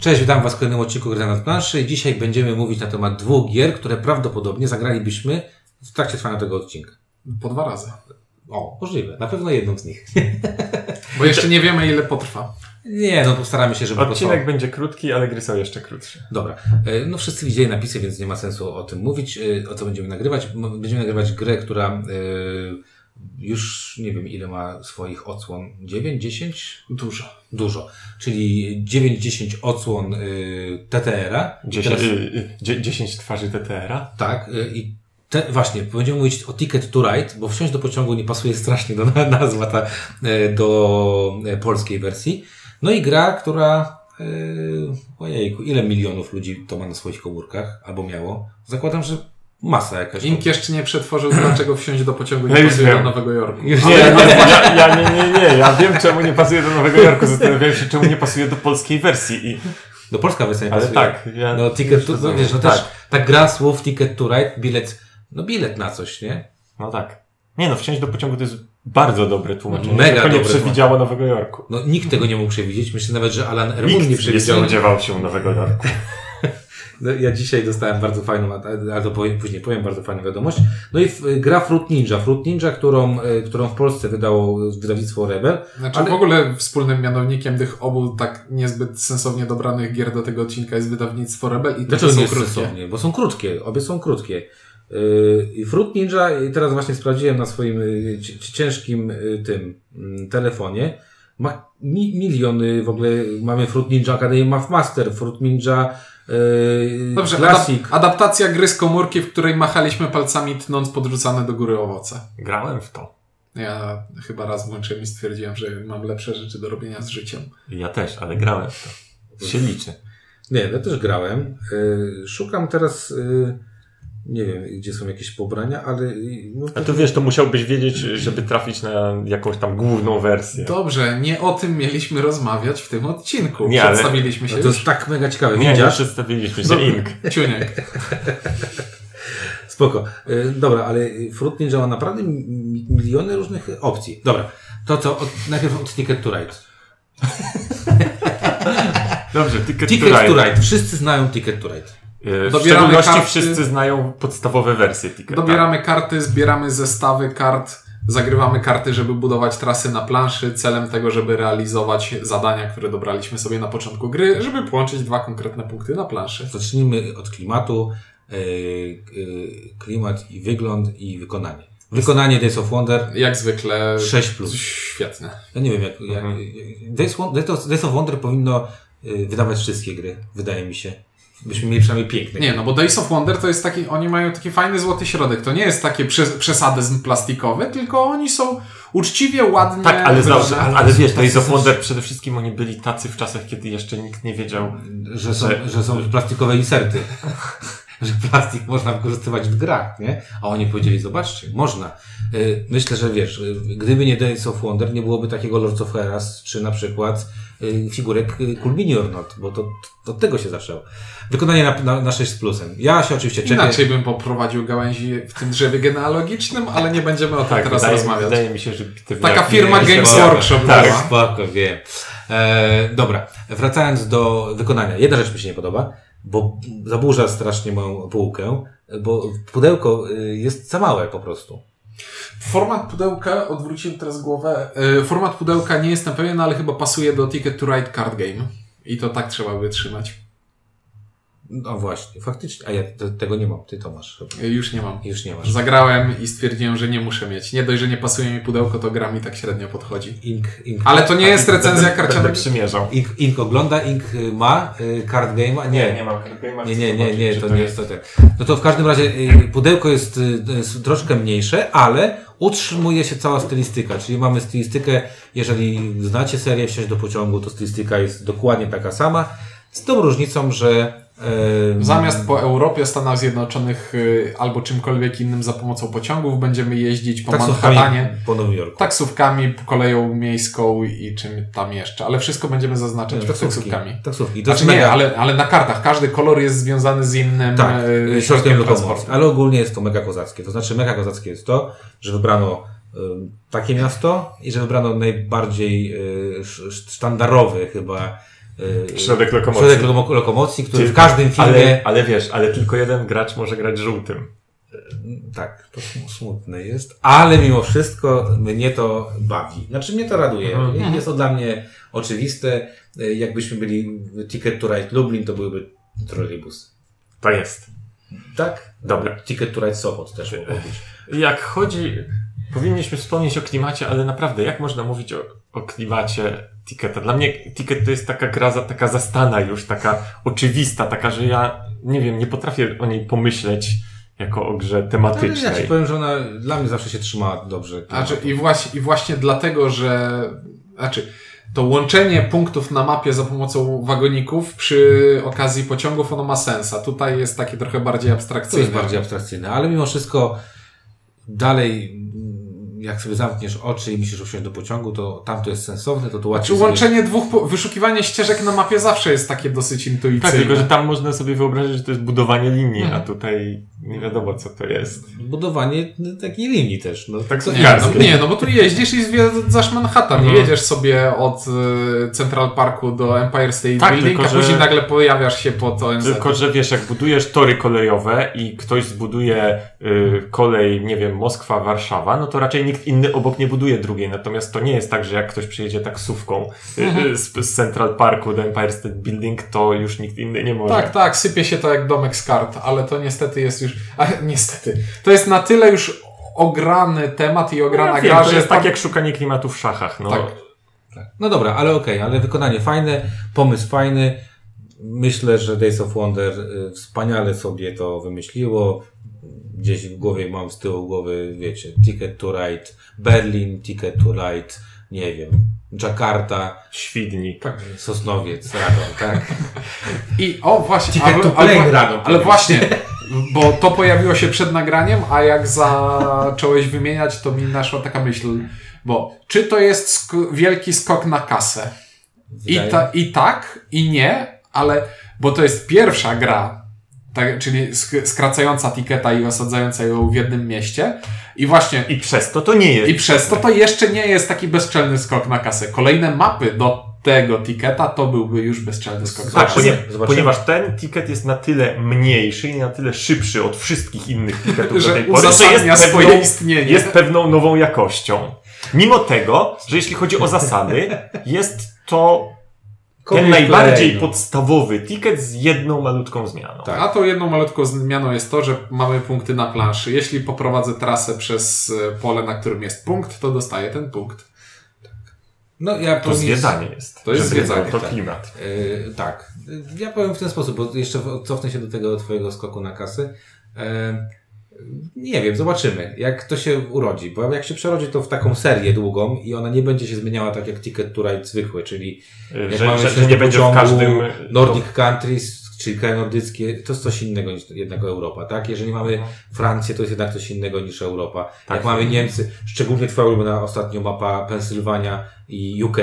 Cześć, witam Was w kolejnym odcinku Gry na planszy. Dzisiaj będziemy mówić na temat dwóch gier, które prawdopodobnie zagralibyśmy w trakcie trwania tego odcinka. Po dwa razy. O, możliwe. Na pewno jedną z nich. Bo jeszcze nie wiemy, ile potrwa. Nie, no postaramy się, żeby Odcinek posłał. będzie krótki, ale gry są jeszcze krótsze. Dobra. E, No wszyscy widzieli napisy, więc nie ma sensu o tym mówić, e, o co będziemy nagrywać. Będziemy nagrywać grę, która e, już nie wiem ile ma swoich odsłon. 9, 10? Dużo. Dużo. Czyli 9-10 odsłon y, TTR-a. I 10, teraz- y, y, dzie- 10 twarzy TTR-a? Tak, y, i te, właśnie, będziemy mówić o Ticket to Ride, bo wsiąść do pociągu nie pasuje strasznie do na- nazwa ta, y, do y, polskiej wersji. No i gra, która, y, ojejku, ile milionów ludzi to ma na swoich komórkach, albo miało? Zakładam, że masa jakaś. Ink jeszcze nie przetworzył, dlaczego wsiąść do pociągu No nie już pasuje do. Nowego Jorku. Już Nie, nie, nie, ja, ja, nie, nie, nie, ja wiem czemu nie pasuje do Nowego Jorku, zastanawiałem się czemu nie pasuje do polskiej wersji i... do polska wersja nie Ale pasuje. tak, ja... No, ticket to, no, wiesz, no też, Tak. ta gra słów Ticket to Ride, bilet, no bilet na coś, nie? No tak. Nie no, wsiąść do pociągu to jest bardzo dobre tłumaczenie. Mega Tylko nie dobre przewidziało Nowego Jorku. No nikt tego nie mógł przewidzieć. Myślę nawet, że Alan Nikt nie nie przewidział. spodziewał się Nowego Jorku. No, ja dzisiaj dostałem bardzo fajną, ale to powiem, później powiem bardzo fajną wiadomość. No i w, gra Fruit Ninja. Fruit Ninja, którą, e, którą w Polsce wydało wydawnictwo Rebel. Znaczy Ale- w ogóle wspólnym mianownikiem tych obu tak niezbyt sensownie dobranych gier do tego odcinka jest wydawnictwo Rebel i Dlaczego są nie jest krótkie. sensownie? Bo są krótkie. Obie są krótkie. I Fruit Ninja, i teraz właśnie sprawdziłem na swoim y, ci- ci- ciężkim y, tym mm, telefonie, ma mi, miliony w ogóle, mamy Fruit Ninja Academy Math Master, Fruit Ninja yy, Dobrze, Classic. adap- adaptacja gry z komórki, w której machaliśmy palcami tnąc podrzucane do góry owoce. Grałem w to. Ja chyba raz włączyłem i stwierdziłem, że mam lepsze rzeczy do robienia z życiem. Ja też, ale grałem w to. Się liczy. Nie, ja też grałem. Y, Szukam teraz, y, nie wiem, gdzie są jakieś pobrania, ale... No, A to wiesz, to musiałbyś wiedzieć, żeby trafić na jakąś tam główną wersję. Dobrze, nie o tym mieliśmy rozmawiać w tym odcinku. Nie, ale- Przedstawiliśmy się no to jest tak mega ciekawe. Nie, nie Widzisz? przedstawiliśmy się. Dobra. Ink. Ciuniek. Spoko. Y, Dobra, ale Fruit Ninja ma naprawdę mi- miliony różnych opcji. Dobra, to co, od, najpierw od Ticket to Ride. Dobrze, Ticket, Ticket to to Ride. Ride. Wszyscy znają Ticket to Ride. E, W Dobieramy szczególności karty. wszyscy znają podstawowe wersje Ticket. Dobieramy karty, zbieramy zestawy kart, zagrywamy karty, żeby budować trasy na planszy, celem tego, żeby realizować zadania, które dobraliśmy sobie na początku gry, żeby połączyć dwa konkretne punkty na planszy. Zacznijmy od klimatu. y, y, Klimat i wygląd i wykonanie. Wykonanie Days of Wonder Jak zwykle 6 plus. świetne. Ja nie wiem, jak, jak Mhm. Days, Days of- Days of Wonder powinno wydawać wszystkie gry, wydaje mi się. Byśmy mieli przynajmniej piękne. Nie, no bo Days of Wonder to jest taki, oni mają taki fajny złoty środek. To nie jest takie przes przesadyzm plastikowy, tylko oni są uczciwie, ładnie. Tak, ale, zawsze, ale, ale wiesz, Days of Wonder przede wszystkim oni byli tacy w czasach, kiedy jeszcze nikt nie wiedział. że są, Że- że są plastikowe inserty. Że plastik można wykorzystywać w grach, nie? A oni powiedzieli, zobaczcie, można. Y, Myślę, że wiesz, y, gdyby nie Days of Wonder, nie byłoby takiego Lords of Heras, czy na przykład y, figurek y, Cool Mini or Not, bo to, to od tego się zaczęło. Wykonanie na, na, na 6 z plusem. Ja się oczywiście czepię. Inaczej bym poprowadził gałęzi w tym drzewie genealogicznym, ale nie będziemy o tym Tak, teraz wydaje, rozmawiać. wydaje mi się, że Taka firma Games. Workshop Tak. Spoko, wiem. E, dobra, wracając do wykonania. Jedna rzecz mi się nie podoba, bo zaburza strasznie moją półkę, bo pudełko y, jest za małe po prostu. Format pudełka, odwróciłem teraz głowę. e, Format pudełka nie jestem pewien, ale chyba pasuje do Ticket to Ride Card Game. I to tak trzeba wytrzymać. No właśnie, faktycznie. A ja te, tego nie mam. Ty to masz chyba. Już nie mam. Już nie masz. Zagrałem i stwierdziłem, że nie muszę mieć. Nie dość, że nie pasuje mi pudełko, to gra mi tak średnio podchodzi. Ink, ink, Ale to nie jest recenzja Będę karcianego. przymierzał. Ink, ink ogląda, Ink y, ma, y, card game'a? Nie. nie mam Card Game'a, Nie, nie, nie, nie, to nie jest to ten. No to w każdym razie y, pudełko jest, y, jest troszkę mniejsze, ale utrzymuje się cała stylistyka, czyli mamy stylistykę, jeżeli znacie serię Wsiąść do pociągu, to stylistyka jest dokładnie taka sama, z tą różnicą, że Zamiast po Europie, Stanach Zjednoczonych y, albo czymkolwiek innym za pomocą pociągów będziemy jeździć po taksówkami Manhattanie, po Nowym Jorku. taksówkami, koleją miejską i czym tam jeszcze. Ale wszystko będziemy zaznaczać Nie, taksówkami. Taksówki. To Znaczy nie, ale, ale na kartach. Każdy kolor jest związany z innym Tak, e, środkiem lokomocji. transportu. Ale ogólnie jest to mega kozackie. To znaczy mega kozackie jest to, że wybrano y, takie miasto i że wybrano najbardziej y, sz- sztandarowy chyba Środek lokomocji. środek lomo- lokomocji, który Ty- w każdym filmie... Ale, ale wiesz, ale tylko jeden gracz może grać żółtym. Tak, to sm- smutne jest, ale mimo wszystko mnie to bawi. Znaczy mnie to raduje. Mhm. Jest to dla mnie oczywiste. E, Jakbyśmy byli w Ticket to Ride Lublin, to byłby trolejbus. To jest. Tak? Dobra. Ticket to Ride Sopot też być. Jak chodzi, powinniśmy wspomnieć o klimacie, ale naprawdę, jak można mówić o, o klimacie Ticketa? Dla mnie Ticket to jest taka gra, za- taka zastana już, taka oczywista, taka, że ja, nie wiem, nie potrafię o niej pomyśleć jako o grze Ale ja tematycznej. ci powiem, że ona dla mnie zawsze się trzymała dobrze. Znaczy, i, właśnie, I właśnie dlatego, że. Znaczy, to łączenie punktów na mapie za pomocą wagoników przy okazji pociągów ono ma sens. A tutaj jest takie trochę bardziej To abstrakcyjne. jest bardziej abstrakcyjne, ale mimo wszystko dalej, jak sobie zamkniesz oczy i myślisz o wsiąść do pociągu, to tam to jest sensowne, to tu Czy łatwiej sobie- Znaczy, łączenie dwóch, wyszukiwanie ścieżek na mapie zawsze jest takie dosyć intuicyjne. Tak, tylko że tam można sobie wyobrazić, że to jest budowanie linii, Mhm. a tutaj nie wiadomo co to jest. budowanie takiej linii też. No, Tak Nie no, nie, no bo tu jeździsz i zwiedzasz Manhattan. Mhm. Nie jedziesz sobie od y, Central Parku do Empire State Tak, Building, tylko a że- później nagle pojawiasz się pod ONZ. Tylko, że wiesz, jak budujesz tory kolejowe i ktoś zbuduje y, kolej, nie wiem, Moskwa, Warszawa, no to raczej nikt inny obok nie buduje drugiej. Natomiast to nie jest tak, że jak ktoś przyjedzie taksówką y, y, z, z Central Parku do Empire State Building, to już nikt inny nie może. Tak, tak, sypie się to jak domek z kart, ale to niestety jest już. A, niestety. To jest na tyle już ograny temat i ograna ja wiem, gra, to że jest tam- tak jak szukanie klimatu w szachach. No. Tak. No dobra, ale okej, ale wykonanie fajne, pomysł fajny. Myślę, że Days of Wonder y, wspaniale sobie to wymyśliło. Gdzieś w głowie mam z tyłu głowy, wiecie, Ticket to Ride Berlin, Ticket to Ride, nie wiem, Jakarta, Świdnik. Sosnowiec, Radom, tak? I o właśnie, Ticket to ale, plane Radom, ale powiedz. właśnie, bo to pojawiło się przed nagraniem, a jak zacząłeś wymieniać, to mi naszła taka myśl, bo czy to jest sk- wielki skok na kasę? I, ta, I tak, i nie, ale bo to jest pierwsza gra, tak, czyli sk- skracająca tiketa i osadzająca ją w jednym mieście. I właśnie, I przez to to nie jest. i przez to to jeszcze nie jest taki bezczelny skok na kasę. Kolejne mapy do tego tiketa to byłby już bezczelny skok Tak, Zobaczymy, ponie, zobaczymy. ponieważ ten ticket jest na tyle mniejszy i na tyle szybszy od wszystkich innych ticketów Że do tej pory, że jest swoje pewną, istnienie. jest pewną nową jakością. Mimo tego, że jeśli chodzi o zasady, jest to ten najbardziej play, no. podstawowy ticket z jedną malutką zmianą. Tak. A to jedną malutką zmianą jest to, że mamy punkty na planszy. Jeśli poprowadzę trasę przez e, pole, na którym jest punkt, to dostaję ten punkt. No ja To zwiedzanie jest. To jest zwiedzanie, To tak. klimat. Yy, tak. Ja powiem w ten sposób, bo jeszcze cofnę się do tego twojego skoku na kasy. Yy, nie wiem, zobaczymy, jak to się urodzi, bo jak się przerodzi to w taką serię długą i ona nie będzie się zmieniała tak jak Ticket to Ride zwykły, czyli jak Że, mamy że, że nie będzie w każdym... Nordic Countries, czyli kraje nordyckie, to jest coś innego niż jednak Europa, tak? Jeżeli mamy Francję, to jest jednak coś innego niż Europa. Tak. Jak mamy Niemcy, szczególnie twoja ulubiona ostatnio mapa Pensylwania i UK,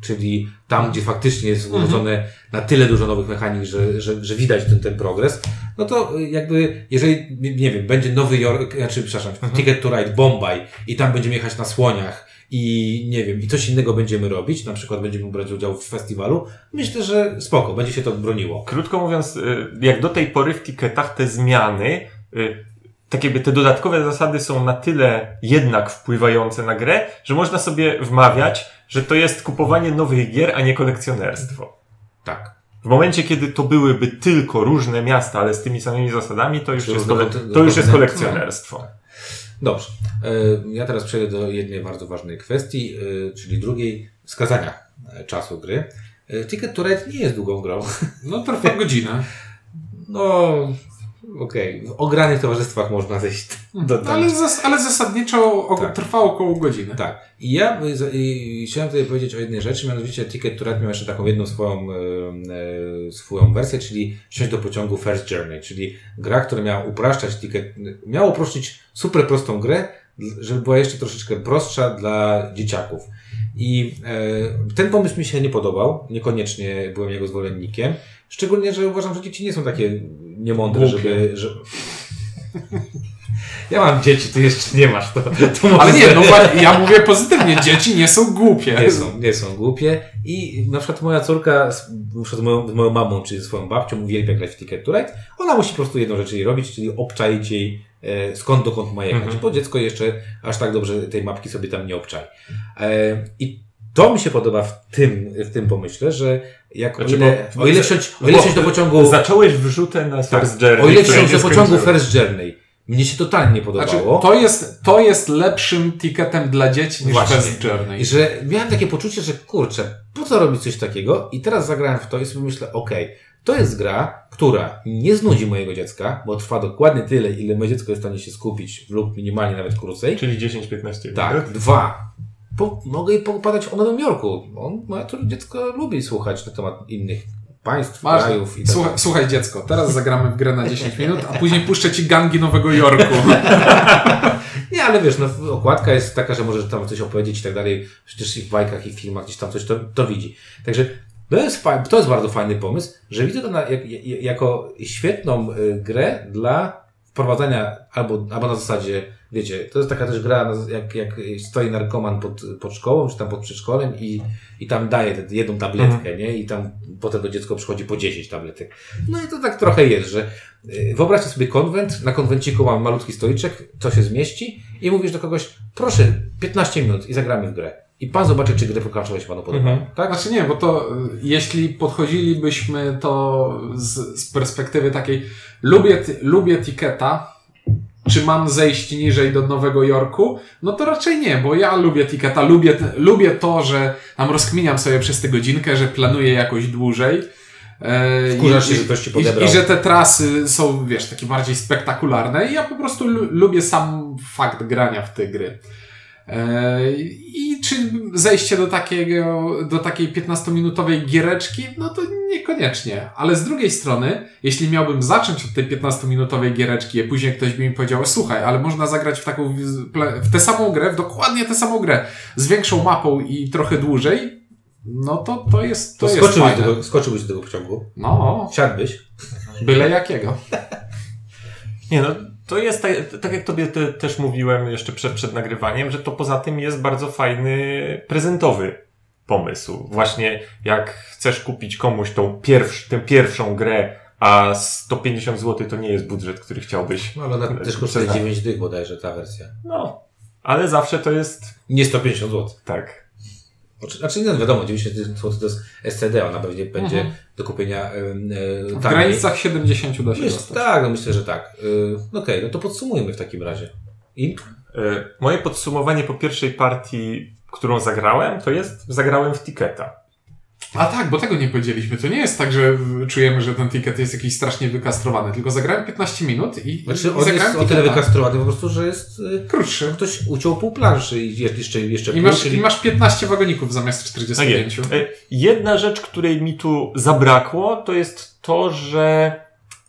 czyli tam, gdzie faktycznie jest włożone na tyle dużo nowych mechanik, że, że, że widać ten, ten progres, no to jakby, jeżeli, nie wiem, będzie Nowy Jork, znaczy, przepraszam, Ticket to Ride Bombay i tam będziemy jechać na słoniach i nie wiem, i coś innego będziemy robić, na przykład będziemy brać udział w festiwalu, myślę, że spoko, będzie się to broniło. Krótko mówiąc, y, jak do tej pory w tiketach te zmiany, y, tak jakby te dodatkowe zasady są na tyle jednak wpływające na grę, że można sobie wmawiać, że to jest kupowanie nowych gier, a nie kolekcjonerstwo. Tak. W momencie, kiedy to byłyby tylko różne miasta, ale z tymi samymi zasadami, to już, Czy jest, to już jest kolekcjonerstwo. Dobrze. E, Ja teraz przejdę do jednej bardzo ważnej kwestii, e, czyli drugiej wskazania e, czasu gry. Ticket to Ride nie jest długą grą. No trwa godzinę. No, okej. W ogranych towarzystwach można zejść do No, ale, zas, ale zasadniczo o, Tak. trwa około godziny. Tak. I ja i chciałem tutaj powiedzieć o jednej rzeczy, mianowicie Ticket to Ride miał jeszcze taką jedną swoją, e, swoją wersję, czyli wsiąść do pociągu First Journey, czyli gra, która miała upraszczać ticket, miała uprościć super prostą grę, żeby była jeszcze troszeczkę prostsza dla dzieciaków. I e, ten pomysł mi się nie podobał, niekoniecznie byłem jego zwolennikiem, szczególnie, że uważam, że dzieci nie są takie niemądre, Głupie. żeby... Że... Ja mam dzieci, ty jeszcze nie masz. To, to Ale nie, no ja mówię pozytywnie, dzieci nie są głupie. Nie są, nie są głupie. I na przykład moja córka, z, z moją, z moją mamą, czy ze swoją babcią, uwielbia grać w Ticket to Ride. Ona musi po prostu jedną rzecz jej robić, czyli obczaić jej e, skąd dokąd ma jechać. Mhm. Bo dziecko jeszcze aż tak dobrze tej mapki sobie tam nie obczai. E, I to mi się podoba w tym, w tym pomyśle, że jak Znaczy, o ile, bo- o ile wsiąść, o ile wsiąść do pociągu, Zacząłeś wrzutę na First Journey. o ile wsiąść do pociągu. First Journey, mnie się totalnie nie podobało. Znaczy, to jest, to jest lepszym ticketem dla dzieci niż Właśnie. Fast Journey. I że miałem takie poczucie, że kurczę, po co robić coś takiego? I teraz zagrałem w to i sobie myślę, okej, to jest gra, która nie znudzi mojego dziecka, bo trwa dokładnie tyle, ile moje dziecko jest w stanie się skupić lub minimalnie nawet krócej. Czyli 10-15 Tak, minut. dwa. Po, mogę jej pogadać o Nowym Jorku. On, moje to dziecko lubi słuchać na temat innych państw, Masz, krajów i tak słuchaj, słuchaj dziecko, teraz zagramy w grę na 10 minut, a później puszczę ci gangi Nowego Jorku. Nie, ale wiesz, no, okładka jest taka, że możesz tam coś opowiedzieć i tak dalej. Przecież i w bajkach i w filmach gdzieś tam coś to, to widzi. Także to jest, to jest bardzo fajny pomysł, że widzę to na, jak, jak, jako świetną y, grę dla wprowadzania albo, albo na zasadzie, wiecie, to jest taka też gra, na- jak, jak stoi narkoman pod, pod szkołą, czy tam pod przedszkolem i, i tam daje tę jedną tabletkę, nie? I tam potem to dziecko przychodzi po 10 tabletek. No i to tak trochę jest, że y, wyobraźcie sobie konwent, na konwenciku mam malutki stoliczek, to się zmieści i mówisz do kogoś, proszę, 15 minut i zagramy w grę. I pan zobaczy, czy grę pokraczować panu podoba. Mhm. Tak? Znaczy nie, bo to y, jeśli podchodzilibyśmy to z, z perspektywy takiej, lubię, lubię tiketa, czy mam zejść niżej do Nowego Jorku? No to raczej nie, bo ja lubię tiketa, lubię, lubię to, że tam rozkminiam sobie przez tę godzinkę, że planuję jakoś dłużej. E, Wkurzasz i- się, że ktoś ci i, podebrał. I że te trasy są, wiesz, takie bardziej spektakularne i ja po prostu lu- lubię sam fakt grania w te gry. E, I czy zejście do takiego, do takiej 15-minutowej giereczki? No to niekoniecznie. Ale z drugiej strony, jeśli miałbym zacząć od tej 15-minutowej giereczki, a później ktoś by mi powiedział, słuchaj, ale można zagrać w taką, w tę samą grę, w dokładnie tę samą grę, z większą mapą i trochę dłużej, no to to jest, to, To jest skoczyłbyś fajne. do, tego, skoczyłbyś do tego pociągu, No, wsiadłbyś. byle jakiego. Nie no, to jest tak, tak jak tobie te, też mówiłem jeszcze przed, przed nagrywaniem, że to poza tym jest bardzo fajny prezentowy pomysł. Właśnie jak chcesz kupić komuś tą pierwsz, tę pierwszą grę, a 150 zł to nie jest budżet, który chciałbyś. No ale ona też kosztuje Przyznam. 9 dych bodajże ta wersja. No, ale zawsze to jest Nie 150 zł. tak. Znaczy, znaczy nie wiadomo, 90 zł to jest SCD, ona pewnie będzie Mhm. do kupienia y, y, W taniej. granicach 70 da się Myśl, dostać. tak, no myślę, że tak. Y, no Okej, no to podsumujmy w takim razie. I E, Moje podsumowanie po pierwszej partii, którą zagrałem, to jest, zagrałem w Tiketa. A tak, bo tego nie powiedzieliśmy. To nie jest tak, że czujemy, że ten ticket jest jakiś strasznie wykastrowany, tylko zagrałem 15 minut i, znaczy i on jest zagrałem o tyle ticketa. wykastrowany po prostu, że jest... Y, Krótszy. ktoś uciął pół planszy i jest jeszcze, jeszcze I pół, masz, czyli... I masz 15 wagoników zamiast Tak 45. jest. E, Jedna rzecz, której mi tu zabrakło, to jest to, że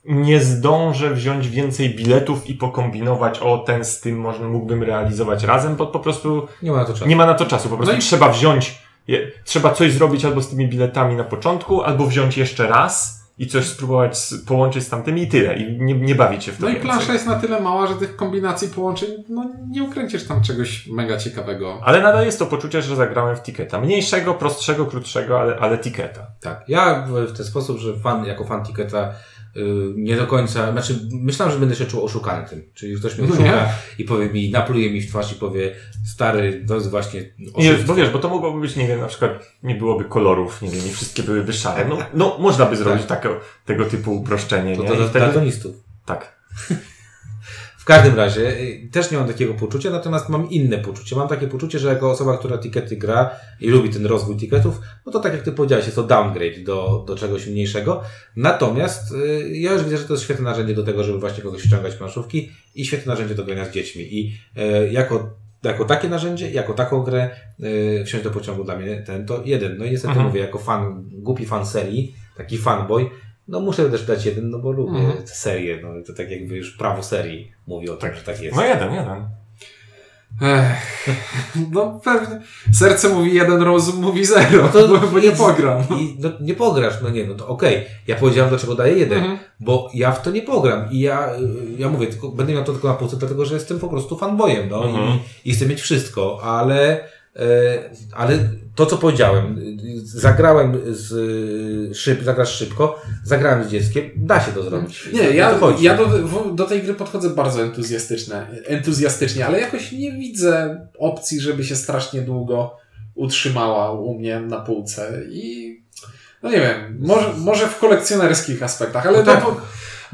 nie zdążę wziąć więcej biletów i pokombinować, o ten z tym można, mógłbym realizować razem, bo po prostu Nie ma na to czasu. nie ma na to czasu. Po prostu No i- trzeba wziąć, je, trzeba coś zrobić albo z tymi biletami na początku, albo wziąć jeszcze raz i coś spróbować z, połączyć z tamtymi i tyle. I nie, nie bawić się w to No i więcej. plansza jest na tyle mała, że tych kombinacji połączeń, no nie ukręcisz tam czegoś mega ciekawego. Ale nadal jest to poczucie, że zagrałem w tiketa. Mniejszego, prostszego, krótszego, ale, ale tiketa. Tak. Ja w, ten sposób, że fan, jako fan Tiketa nie do końca, znaczy myślałem, że będę się czuł oszukany tym. Czyli ktoś mnie No oszuka nie. i powie mi, napluje mi w twarz i powie, stary, to jest właśnie Nie, bo wiesz, bo to mogłoby być, nie wiem, na przykład nie byłoby kolorów, nie wiem, nie wszystkie byłyby szare. No, no można by zrobić takie, tego typu uproszczenie, To do wtedy, daltonistów. tak. W każdym razie y, też nie mam takiego poczucia, natomiast mam inne poczucie. Mam takie poczucie, że jako osoba, która tikety gra i lubi ten rozwój tiketów, no to tak jak ty powiedziałeś, jest to downgrade do, do czegoś mniejszego. Natomiast y, ja już widzę, że to jest świetne narzędzie do tego, żeby właśnie kogoś ściągać planszówki i świetne narzędzie do grania z dziećmi. I y, jako, jako takie narzędzie, jako taką grę y, wsiąść do pociągu dla mnie ten to jeden. No i niestety Mhm. mówię, jako fan, głupi fan serii, taki fanboy, no muszę też dać jeden, no bo lubię Mhm. tę serię. No to tak jakby już prawo serii mówi o tym, Tak. że tak jest. No jeden, jeden. Ech, no pewnie. Serce mówi jeden, rozum mówi zero, To- bo, bo nie pogram. I, no, nie pograsz, no nie, no to okej. Ja powiedziałem, dlaczego daję jeden, Mhm. bo ja w to nie pogram i ja, ja mówię, tylko, będę miał to tylko na półce, dlatego że jestem po prostu fanboyem, no Mhm. i, i chcę mieć wszystko, ale, e, ale to, co powiedziałem, zagrałem z szyb, zagrasz szybko, zagrałem z dzieckiem, da się to zrobić. Nie, ja, to ja do, do tej gry podchodzę bardzo entuzjastycznie, entuzjastycznie, ale jakoś nie widzę opcji, żeby się strasznie długo utrzymała u mnie na półce i no nie wiem, może, może w kolekcjonerskich aspektach, ale No tak. no,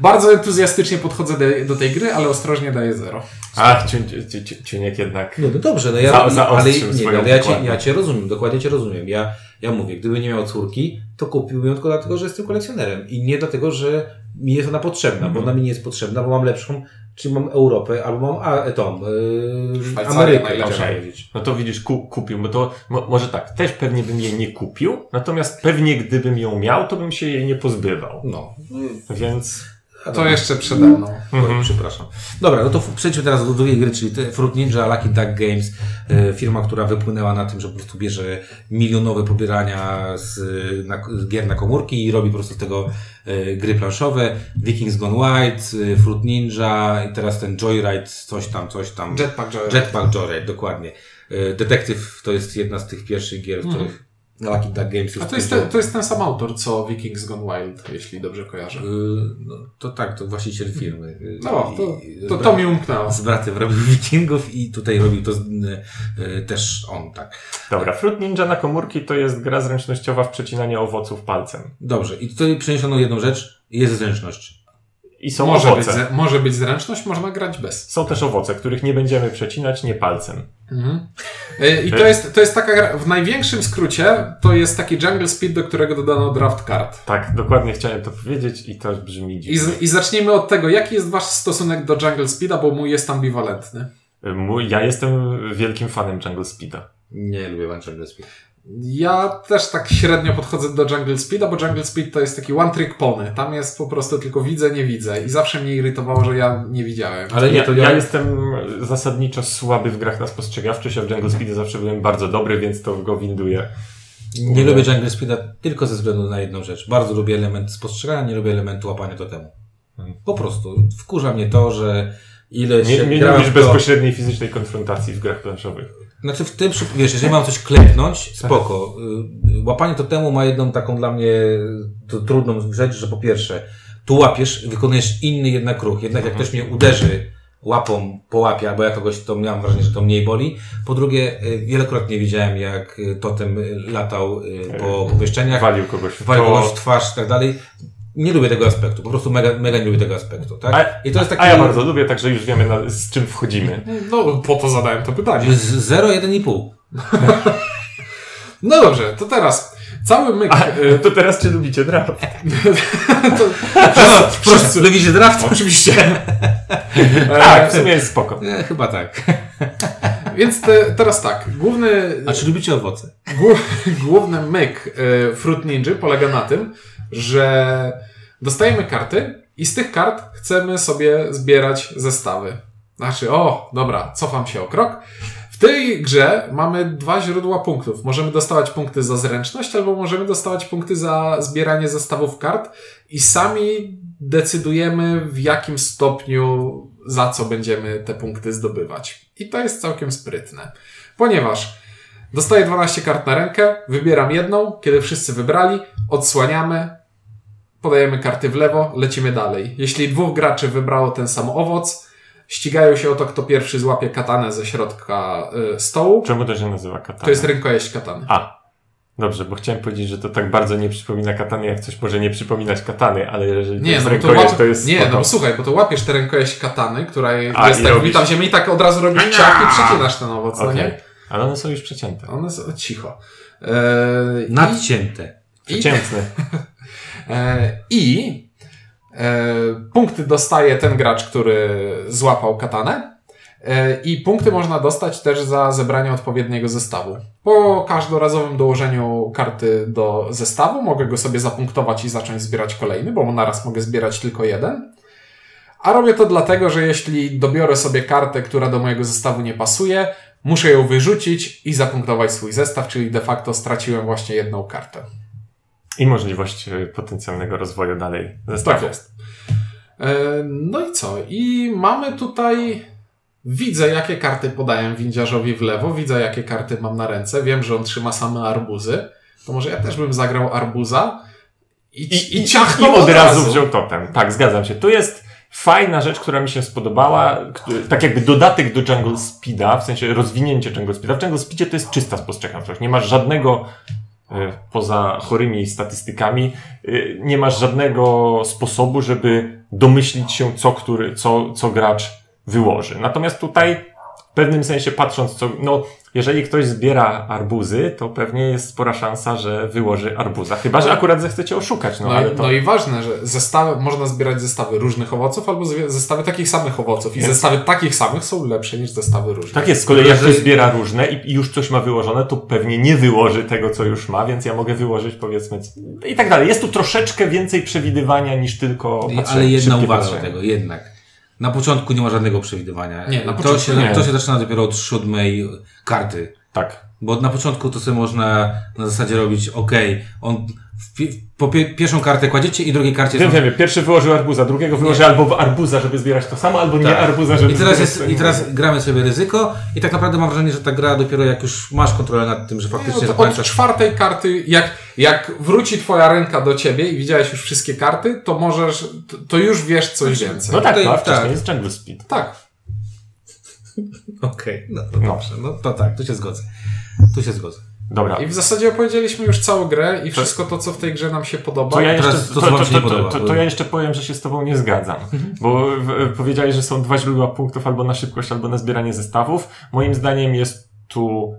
bardzo entuzjastycznie podchodzę do, do tej gry, ale ostrożnie daję zero. Ach, ciu, ciu, ciu, ciuniek jednak. No, no dobrze, no ja, Za- ale, zaostrzył nie, ale ja, cię, ja cię rozumiem, dokładnie cię rozumiem. Ja, ja mówię, gdyby nie miał córki, to kupiłbym ją tylko dlatego, że jestem kolekcjonerem i nie dlatego, że mi jest ona potrzebna, Mhm. bo ona mi nie jest potrzebna, bo mam lepszą, czyli mam Europę, albo mam a, tą, yy, Amerykę. No to widzisz, ku, kupił, bo to mo, może tak, też pewnie bym jej nie kupił, natomiast pewnie gdybym ją miał, to bym się jej nie pozbywał. No. Więc. A To jeszcze przede mną. Oj, Przepraszam. Dobra, no to przejdźmy teraz do drugiej gry, czyli Fruit Ninja Lucky Duck Games. E, firma, która wypłynęła na tym, że po prostu bierze milionowe pobierania z, na, z gier na komórki i robi po prostu z tego e, gry planszowe. Vikings Gone Wild, e, Fruit Ninja i teraz ten Joyride, coś tam, coś tam. Jetpack Joyride. Jetpack Joyride, dokładnie. Detektyw to jest jedna z tych pierwszych gier, w których Lucky Duck Games już. A to jest, ten, to jest ten sam autor, co Vikings Gone Wild, jeśli dobrze kojarzę. E, no, to tak, to właściciel firmy. E, No, to, i- to, z to mi umknęło. z bratem robił Wikingów i tutaj robił to z, y, też on, tak. Dobra, Fruit Ninja na komórki to jest gra zręcznościowa w przecinanie owoców palcem. Dobrze, i tutaj przeniesiono jedną rzecz, jest zręczność. I są Może być, owoce. ze- może być zręczność, można grać bez. Są też owoce, których nie będziemy przecinać nie palcem. Mhm. Y, I to jest, to jest taka gra, w największym skrócie, to jest taki Jungle Speed, do którego dodano draft card. Tak, dokładnie chciałem to powiedzieć i to brzmi I, dziwnie. z, I zacznijmy od tego, jaki jest wasz stosunek do Jungle Speeda, bo mój jest ambiwalentny. Mój, ja jestem wielkim fanem Jungle Speeda. Nie lubię One Speed. Ja też tak średnio podchodzę do Jungle Speeda, bo Jungle Speed to jest taki one trick pony. Tam jest po prostu tylko widzę, nie widzę. I zawsze mnie irytowało, że ja nie widziałem. Ale nie, ja, to ja ja, jestem zasadniczo słaby w grach na spostrzegawczość, a w Jungle Speedzie zawsze byłem bardzo dobry, więc to go winduję. nie lubię Jungle Speeda tylko ze względu na jedną rzecz. Bardzo lubię element spostrzegania, nie lubię elementu łapania totemu. Po prostu. Wkurza mnie to, że ile Nie, się nie grałem lubisz w to- bezpośredniej fizycznej konfrontacji w grach planszowych. Znaczy w tym przypadku, wiesz, jeżeli mam coś klepnąć, spoko. Y, Łapanie totemu ma jedną taką dla mnie y, to trudną rzecz, że po pierwsze, tu łapiesz, wykonujesz inny jednak ruch. Jednak jak ktoś mnie uderzy łapą po łapie, albo ja kogoś, to miałem wrażenie, że to mniej boli. Po drugie, y, wielokrotnie widziałem, jak totem latał po pomieszczeniach, Walił kogoś w walił kogoś w twarz i tak dalej. Nie lubię tego aspektu, po prostu mega, mega nie lubię tego aspektu, tak? A, I to jest taki... a ja bardzo lubię, także już wiemy na, z czym wchodzimy. No, po to zadałem to pytanie. Z 0, 1,5. No dobrze, to teraz cały myk. A, y, to teraz czy lubicie draft? Proszę, lubicie draft? Oczywiście. Tak, w sumie jest spoko. Nie, chyba tak. Więc te, teraz tak. Główny, A czy lubicie owoce? głó- główny myk y, Fruit Ninja polega na tym, że dostajemy karty i z tych kart chcemy sobie zbierać zestawy. Znaczy, o, dobra, cofam się o krok. W tej grze mamy dwa źródła punktów. Możemy dostawać punkty za zręczność, albo możemy dostawać punkty za zbieranie zestawów kart i sami decydujemy w jakim stopniu za co będziemy te punkty zdobywać. I to jest całkiem sprytne. Ponieważ dostaję 12 kart na rękę, wybieram jedną, kiedy wszyscy wybrali, odsłaniamy, podajemy karty w lewo, lecimy dalej. Jeśli dwóch graczy wybrało ten sam owoc, ścigają się o to, kto pierwszy złapie katanę ze środka y, stołu. Czemu to się nazywa katana? To jest rękojeść katany. A, dobrze, bo chciałem powiedzieć, że to tak bardzo nie przypomina katany, jak coś może nie przypominać katany, ale jeżeli to Nie, jest no bo to, rękojeść, łap... to jest nie, spoko. no bo słuchaj, bo to łapiesz tę rękojeść katany, która A, jest tak robisz- wbita w ziemię i tak od razu robisz ciach i przecinasz ten owoc, no Okej. nie? Ale one są już przecięte. One są cicho. Eee, i- Nadcięte. Przeciętne. E, I e, punkty dostaje ten gracz, który złapał katanę. E, I punkty można dostać też za zebranie odpowiedniego zestawu. Po każdorazowym dołożeniu karty do zestawu mogę go sobie zapunktować i zacząć zbierać kolejny, bo naraz mogę zbierać tylko jeden. A robię to dlatego, że jeśli dobiorę sobie kartę, która do mojego zestawu nie pasuje, muszę ją wyrzucić i zapunktować swój zestaw, czyli de facto straciłem właśnie jedną kartę. I możliwość potencjalnego rozwoju dalej zestawu. Tak jest. E, No i co? I mamy tutaj. Widzę, jakie karty podaję windziarzowi w lewo, widzę, jakie karty mam na ręce. Wiem, że on trzyma same arbuzy. To może ja też bym zagrał arbuza i, i, i ciachnął I od razu wziął totem. Tak, zgadzam się. Tu jest fajna rzecz, która mi się spodobała. Tak jakby dodatek do Jungle Speeda, w sensie rozwinięcie Jungle Speeda. W Jungle Speedzie to jest czysta spostrzegawczość. Nie masz żadnego, y, poza chorymi statystykami, y, nie masz żadnego sposobu, żeby domyślić się, co, który, co, co gracz wyłoży. Natomiast tutaj, pewnym sensie patrząc, co, no, jeżeli ktoś zbiera arbuzy, to pewnie jest spora szansa, że wyłoży arbuza. Chyba, że akurat zechcecie oszukać, no, No, ale i, to... no i ważne, że zestawy, można zbierać zestawy różnych owoców albo zestawy takich samych owoców. I Więc- zestawy takich samych są lepsze niż zestawy różnych. Tak jest, z kolei jak Jeżeli- ktoś zbiera różne i, już coś ma wyłożone, to pewnie nie wyłoży tego, co już ma, więc ja mogę wyłożyć powiedzmy i tak dalej. Jest tu troszeczkę więcej przewidywania niż tylko patrzę, Ale jedna uwaga do tego, jednak. Na początku nie ma żadnego przewidywania. Nie, na to, początku się, nie. to się zaczyna dopiero od siódmej karty. Tak. Bo na początku to sobie można na zasadzie robić, ok, on po pie, pierwszą kartę kładziecie i drugiej karcie Wiem, są- wiem, pierwszy wyłożył arbuza, drugiego wyłoży albo arbuza, żeby zbierać to samo, albo nie Tak. arbuza, żeby I teraz, zbierać jest, I teraz gramy sobie ryzyko i tak naprawdę mam wrażenie, że ta gra dopiero jak już masz kontrolę nad tym, że faktycznie Od, od zapamiętasz czwartej karty, jak, jak wróci twoja ręka do ciebie i widziałeś już wszystkie karty, to możesz, to, to już wiesz coś więcej. No tak, Tutaj- no, a wcześniej tak. jest Jungle Speed. Tak. Okej, no to No. dobrze, no to tak, tu się zgodzę. Tu się zgodzę. Dobra. I w zasadzie opowiedzieliśmy już całą grę i wszystko to, co w tej grze nam się podoba. To ja, jeszcze, to, to, to, bo- ja jeszcze powiem, że się z Tobą nie zgadzam. Bo w, powiedziałeś, że są dwa źródła punktów albo na szybkość, albo na zbieranie zestawów. Moim zdaniem jest tu.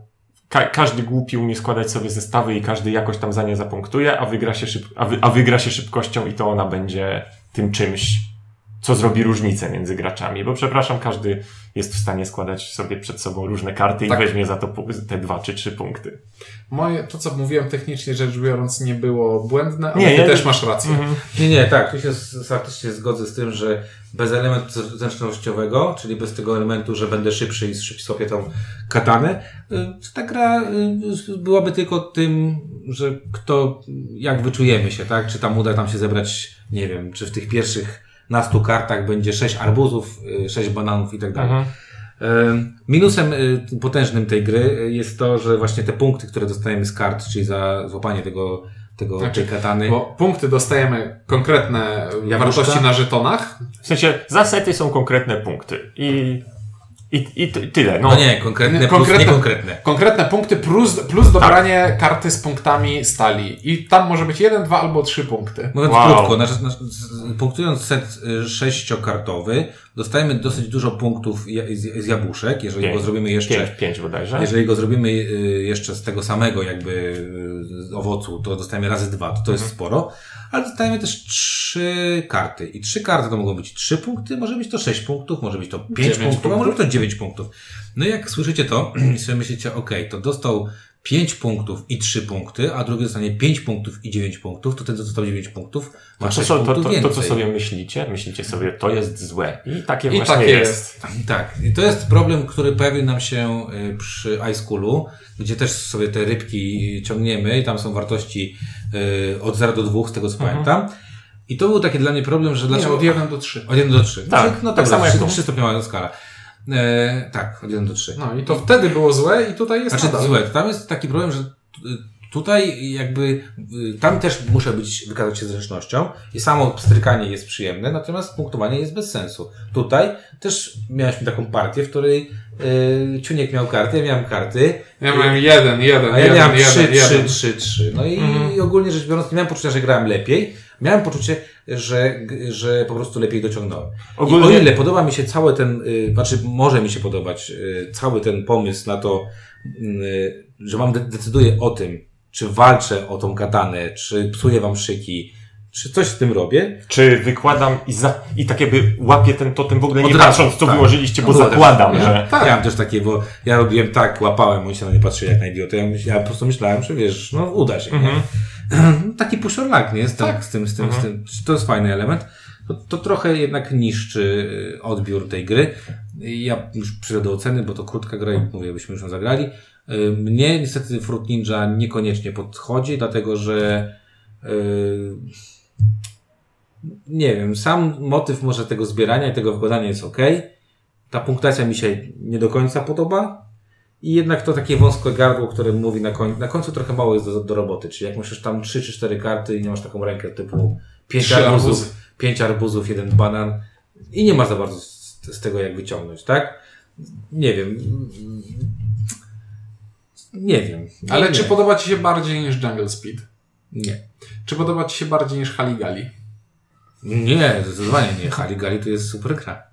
Ka każdy głupi umie składać sobie zestawy i każdy jakoś tam za nie zapunktuje, a wygra, się szyb a, wy a wygra się szybkością i to ona będzie tym czymś, co zrobi różnicę między graczami. Bo przepraszam, każdy jest w stanie składać sobie przed sobą różne karty Tak. i weźmie za to te dwa czy trzy punkty. Moje, to, co mówiłem technicznie rzecz biorąc, nie było błędne, ale Nie, ty ja- też masz rację. Nie, nie, tak, tu się faktycznie zgodzę z tym, że bez elementu zręcznościowego, czyli bez tego elementu, że będę szybszy i szybciej tą katanę, y, ta gra y, byłaby tylko tym, że kto, jak wyczujemy się, tak? Czy tam uda nam się zebrać, nie wiem, czy w tych pierwszych nastu kartach będzie sześć arbuzów, y, sześć bananów i tak dalej. Mhm. Minusem y, potężnym tej gry y, jest to, że właśnie te punkty, które dostajemy z kart, czyli za złapanie tego, tego Znaczy, tej katany, Bo punkty dostajemy konkretne Jabłuszka? wartości na żetonach. W sensie zasety są konkretne punkty. I, i, i ty- tyle. No, No nie, konkretne plus konkretne- niekonkretne. Konkretne punkty plus, plus dobranie karty z punktami stali. I tam może być jeden, dwa albo trzy punkty. Mówiąc Wow. krótko, nasz, nasz, punktując set y, sześciokartowy, dostajemy dosyć dużo punktów z, z jabłuszek, jeżeli Pięć. go zrobimy jeszcze... Pięć, pięć bodajże. Jeżeli go zrobimy y, jeszcze z tego samego jakby y, owocu, to dostajemy razy dwa, to to Mhm. jest sporo. Ale dostajemy też trzy karty. I trzy karty to mogą być trzy punkty, może być to sześć punktów, może być to pięć Dziewięć punktów, a punktów. może być to dziewięć punktów. No i jak słyszycie to, i sobie myślicie, ok, to dostał pięć punktów i trzy punkty, a drugi dostanie pięć punktów i dziewięć punktów, to ten, co dostał dziewięć punktów, ma To, sześć co, to, punktów to, to, więcej. co sobie myślicie, myślicie sobie, to jest złe. I takie I właśnie takie jest. jest. Tak, i to jest problem, który pojawił nam się y, przy iSchoolu, gdzie też sobie te rybki ciągniemy i tam są wartości y, od 0 do 2, z tego co pamiętam. I to był taki dla mnie problem, że Nie, dlaczego... od 1 do 3. Od 1 do 3. Tak, no tak tak samo jak tu. 3 stopniowa skala. E, tak, od 1 do 3. No i to wtedy było złe i tutaj jest Znaczy, nadal. złe, tam jest taki problem, że t- tutaj jakby, y, tam też muszę być, wykazać się zręcznością i samo strykanie jest przyjemne, natomiast punktowanie jest bez sensu. Tutaj też mieliśmy taką partię, w której y, Ciuniek miał karty, ja miałem karty, Ja miałem jeden, jeden, a ja jeden, miałem jeden, 3, jeden. 3, 3, 3. No i ogólnie rzecz biorąc, nie miałem poczucia, że grałem lepiej. Miałem poczucie, że, że po prostu lepiej dociągnąłem. Ogólnie- I o ile podoba mi się cały ten, y, znaczy może mi się podobać y, cały ten pomysł na to, y, że mam de- decyduję o tym, czy walczę o tą katanę, czy psuję wam szyki, czy coś z tym robię. Czy wykładam i, za, i tak jakby łapię ten totem w ogóle nie Od razu, patrząc, co tak. wyłożyliście, bo No, zakładam, ja, że... Tak. Miałem też takie, bo ja robiłem tak, łapałem, on się na nie patrzył jak na idiotę. Ja, myśl, ja po prostu myślałem, że wiesz, no uda się. Mhm. Taki push or luck, nie? Z tym, Tak. z tym, z tym, z tym. To jest fajny element. to, to trochę jednak niszczy y, odbiór tej gry. Ja już przyjdę do oceny, bo to krótka gra i mówię, byśmy już ją zagrali. Y, Mnie niestety Fruit Ninja niekoniecznie podchodzi, dlatego że y, nie wiem, sam motyw może tego zbierania i tego wykładania jest ok. Ta punktacja mi się nie do końca podoba. I jednak to takie wąskie gardło, które mówi na końcu, na końcu trochę mało jest do, do roboty. Czyli jak musisz tam 3 czy 4 karty i nie masz taką rękę typu 5 Trzy arbuzów. 5 arbuzów, jeden banan i nie masz za bardzo z, z tego jak wyciągnąć, tak? Nie wiem. Nie wiem. Ale nie, czy podoba Ci się bardziej niż Jungle Speed? Nie. Czy podoba Ci się bardziej niż Haligali? Nie, zdecydowanie nie. Haligali to jest super gra.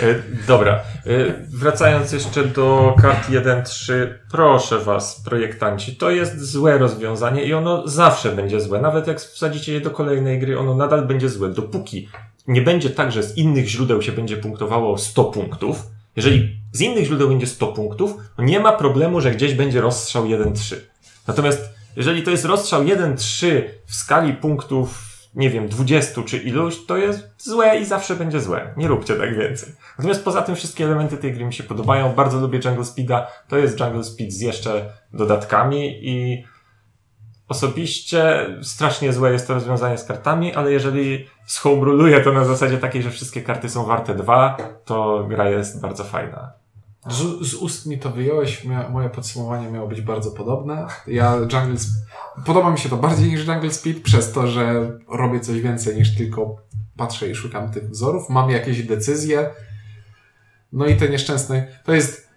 E, Dobra, E, wracając jeszcze do kart 1-3, proszę Was, projektanci, to jest złe rozwiązanie i ono zawsze będzie złe. Nawet jak wsadzicie je do kolejnej gry, ono nadal będzie złe, dopóki nie będzie tak, że z innych źródeł się będzie punktowało 100 punktów. Jeżeli z innych źródeł będzie 100 punktów, to nie ma problemu, że gdzieś będzie rozstrzał 1-3. Natomiast jeżeli to jest rozstrzał 1-3 w skali punktów, nie wiem, 20 czy iluś, to jest złe i zawsze będzie złe. Nie róbcie tak więcej. Natomiast poza tym wszystkie elementy tej gry mi się podobają. Bardzo lubię Jungle Speeda. To jest Jungle Speed z jeszcze dodatkami i osobiście strasznie złe jest to rozwiązanie z kartami, ale jeżeli zhomeruluję to na zasadzie takiej, że wszystkie karty są warte dwa, to gra jest bardzo fajna. Z, z ust mi to wyjąłeś, Mia, moje podsumowanie miało być bardzo podobne. Ja Jungle Podoba mi się to bardziej niż Jungle Speed, przez to, że robię coś więcej niż tylko patrzę i szukam tych wzorów. Mam jakieś decyzje. No i te nieszczęsne. To jest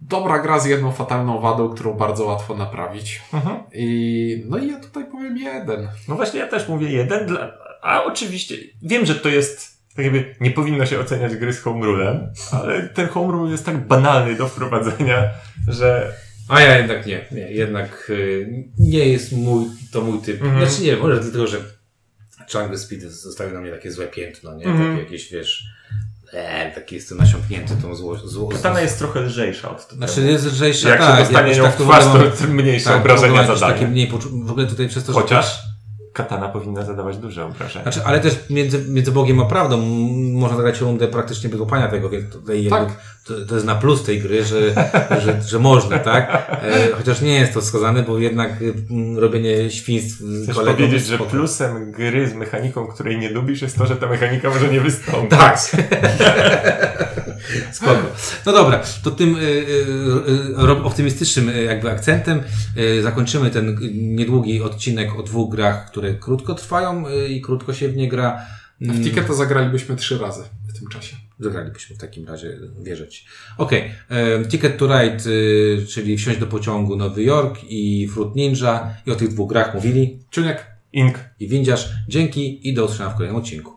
dobra gra z jedną fatalną wadą, którą bardzo łatwo naprawić. Mhm. I no i ja tutaj powiem jeden. No właśnie ja też mówię jeden, dla... a oczywiście wiem, że to jest tak jakby nie powinno się oceniać gry z home rulem, ale ten home rule jest tak banalny do wprowadzenia, że A ja jednak nie. nie jednak y, nie jest mój, to mój typ. Mhm. Znaczy nie, może dlatego, że Jungle Speed zostawił na mnie takie złe piętno, nie? Mhm. Takie jakieś, wiesz, e, taki jestem nasiąknięty tą zło, zło, Katana jest trochę lżejsza od tego. Znaczy jest lżejsza, Jak tak. się dostanie nią tak w to twarz, to mniejsze tak, obrażenia zadaje. takie mniej poczu- w ogóle tutaj przez to, że... Katana powinna zadawać duże obrażenia. Znaczy, ale też między, między Bogiem a prawdą można zagrać rundę praktycznie bez łapania tego, więc tutaj Tak. to, to jest na plus tej gry, że, że, że można, tak? E, chociaż nie jest to wskazane, bo jednak y, robienie świństw z Chcesz kolegą powiedzieć, że plusem gry z mechaniką, której nie lubisz, jest to, że ta mechanika może nie wystąpić. Tak. Spoko. No dobra, to tym y, y, y, optymistycznym jakby akcentem zakończymy ten niedługi odcinek o dwóch grach, które krótko trwają i krótko się w nie gra. Mm, W Ticket to zagralibyśmy trzy razy w tym czasie. Zagralibyśmy w takim razie wierzyć. Okej, e, Ticket to Ride, czyli wsiąść do pociągu Nowy Jork i Fruit Ninja i o tych dwóch grach mówili Ciuniek, Ink. i Windziarz. Dzięki i do usłyszenia w kolejnym odcinku.